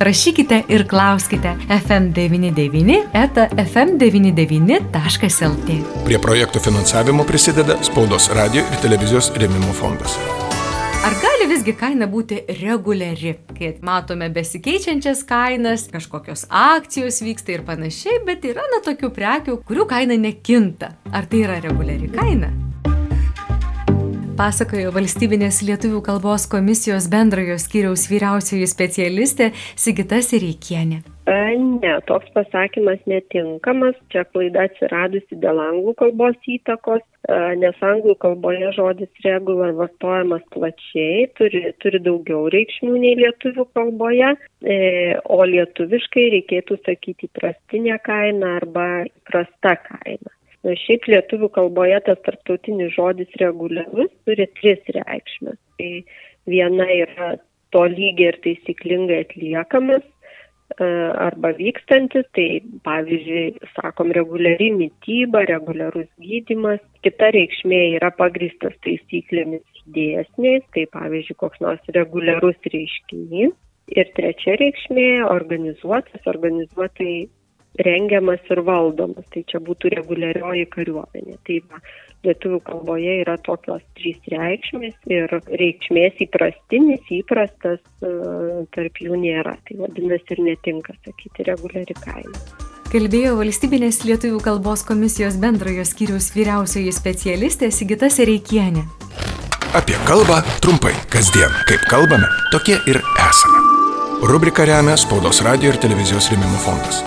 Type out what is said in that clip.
rašykite ir klauskite FM99 eta FM99.lt. Prie projektų finansavimo prisideda Spaudos radio ir televizijos rėmimo fondas. Ar gali visgi kaina būti reguliari, kai matome besikeičiančias kainas, kažkokios akcijos vyksta ir panašiai, bet yra na tokių prekių, kurių kaina nekinta. Ar tai yra reguliari kaina? Pasakojo valstybinės lietuvių kalbos komisijos bendrojo skyriaus vyriausioji specialistė Sigita Sireikienė. Ne, toks pasakymas netinkamas, čia klaida atsiradusi dėl anglų kalbos įtakos, nes anglų kalboje žodis regular vartojamas plačiai, turi, turi daugiau reikšmių nei lietuvių kalboje, e, o lietuviškai reikėtų sakyti prastinė kaina arba prasta kaina. Šiaip lietuvių kalboje tas tarptautinis žodis reguliarus turi tris reikšmės. Tai viena yra to lygiai ir taisyklingai atliekamas e, arba vykstantis, tai pavyzdžiui, sakom, reguliari mytyba, reguliarus gydimas. Kita reikšmė yra pagristas taisyklėmis dėsniais, tai pavyzdžiui, koks nors reguliarus reiškinys. Ir trečia reikšmė - organizuotas, organizuotai rengiamas ir valdomas. Tai čia būtų reguliarioji kariuomenė. Tai va, lietuvių kalboje yra tokios trys reikšmės ir reikšmės įprastinis, įprastas e, tarp jų nėra. Tai vadinasi ir netinka sakyti reguliari kaina. Kalbėjo valstybinės lietuvių kalbos komisijos bendrojo skyriaus vyriausioji specialistė Sigita Sereikienė. Apie kalbą trumpai, kasdien, kaip kalbame, tokie ir esame. Rubrika remia Spaudos radio ir televizijos rėmimo fondas.